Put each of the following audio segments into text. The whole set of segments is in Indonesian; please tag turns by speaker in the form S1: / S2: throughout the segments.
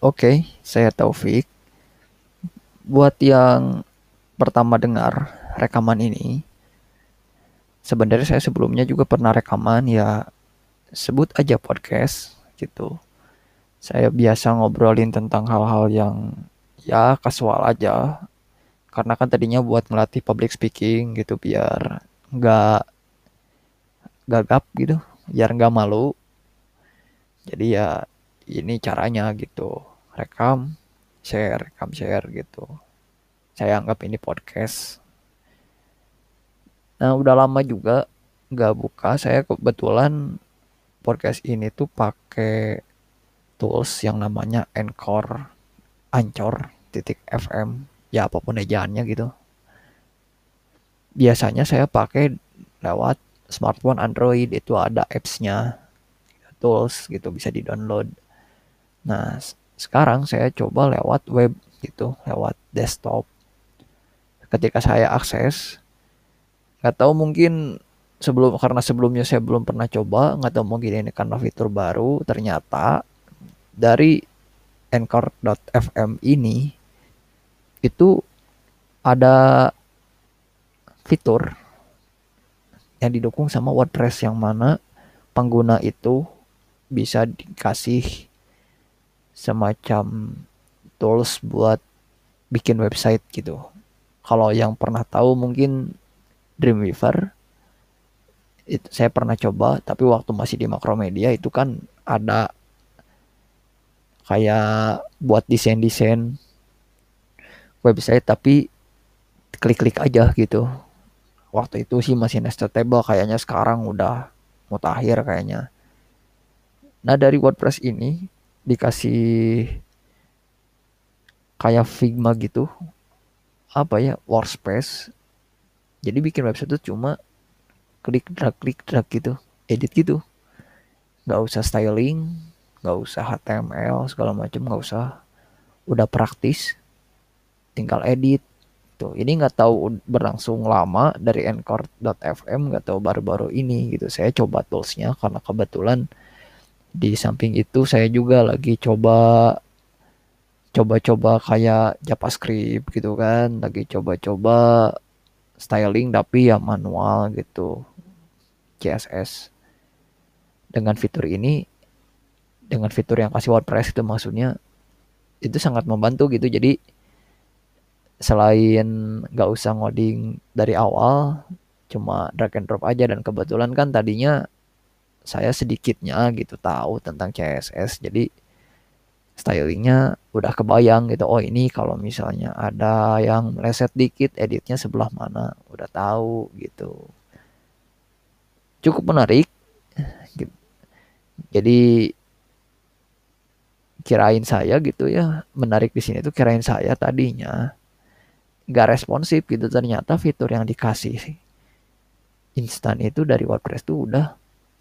S1: Oke, saya Taufik. Buat yang pertama dengar rekaman ini, sebenarnya saya sebelumnya juga pernah rekaman ya sebut aja podcast gitu. Saya biasa ngobrolin tentang hal-hal yang ya kasual aja. Karena kan tadinya buat melatih public speaking gitu biar nggak gagap gitu, biar nggak malu. Jadi ya ini caranya gitu. Rekam share rekam share gitu. Saya anggap ini podcast. Nah udah lama juga nggak buka. Saya kebetulan podcast ini tuh pakai tools yang namanya Anchor Ancor titik FM ya apa pun ejaannya gitu. Biasanya saya pakai lewat smartphone Android. Itu ada apps-nya. Tools gitu bisa di download Nah, sekarang saya coba lewat web gitu, lewat desktop. Ketika saya akses, nggak tahu mungkin sebelum karena sebelumnya saya belum pernah coba, nggak tahu mungkin ini karena fitur baru, ternyata dari Anchor.fm ini itu ada fitur yang didukung sama WordPress yang mana pengguna itu bisa dikasih semacam tools buat bikin website gitu. Kalau yang pernah tahu mungkin Dreamweaver itu saya pernah coba tapi waktu masih di Makromedia itu kan ada kayak buat desain-desain website tapi klik-klik aja gitu. Waktu itu sih masih nested table kayaknya sekarang udah mutakhir kayaknya. Nah dari WordPress ini dikasih kayak Figma gitu apa ya workspace jadi bikin website itu cuma klik drag klik drag gitu edit gitu. Nggak usah styling nggak usah HTML segala macam nggak usah. Udah praktis tinggal edit. Tuh ini nggak tahu berlangsung lama dari Anchor.fm nggak tahu baru-baru ini gitu. Saya coba toolsnya karena kebetulan di samping itu saya juga lagi coba coba-coba kayak JavaScript gitu kan. Lagi coba-coba styling tapi ya manual gitu. CSS dengan fitur ini dengan fitur yang kasih WordPress itu maksudnya itu sangat membantu gitu. Jadi selain nggak usah ngoding dari awal cuma drag and drop aja. Dan kebetulan kan tadinya saya sedikitnya gitu tahu tentang CSS jadi stylingnya udah kebayang gitu oh ini kalau misalnya ada yang meleset dikit editnya sebelah mana udah tahu gitu. Cukup menarik. Jadi kirain saya gitu ya menarik di sini tuh kirain saya tadinya gak responsif gitu. Ternyata fitur yang dikasih instan itu dari WordPress tuh udah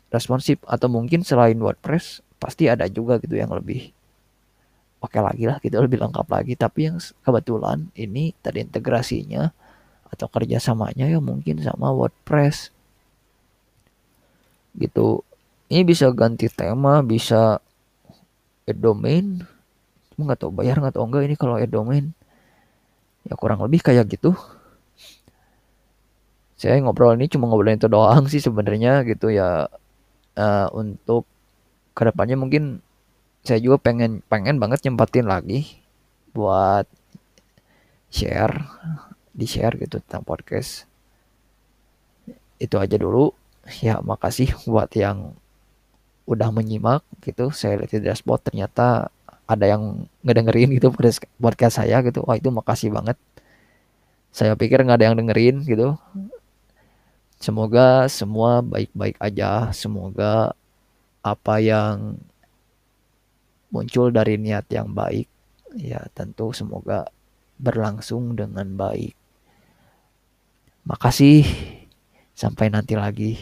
S1: responsif atau mungkin selain WordPress pasti ada juga gitu yang lebih oke okay lagi lah gitu lebih lengkap lagi. Tapi yang kebetulan ini tadi integrasinya atau kerjasamanya ya mungkin sama WordPress. Gitu. Ini bisa ganti tema bisa add domain. Cuma nggak tahu bayar nggak tahu enggak ini kalau add domain. Ya kurang lebih kayak gitu. Saya ngobrol ini cuma ngobrolin itu doang sih sebenarnya gitu ya uh, untuk ke depannya mungkin saya juga pengen pengen banget nyempatin lagi buat share di share gitu tentang podcast. Itu aja dulu. Ya makasih buat yang udah menyimak gitu. Saya lihat di dashboard ternyata ada yang ngedengerin gitu podcast saya gitu. Wah itu makasih banget. Saya pikir nggak ada yang dengerin gitu Semoga semua baik-baik aja. Semoga apa yang muncul dari niat yang baik, ya tentu semoga berlangsung dengan baik. Makasih. Sampai nanti lagi.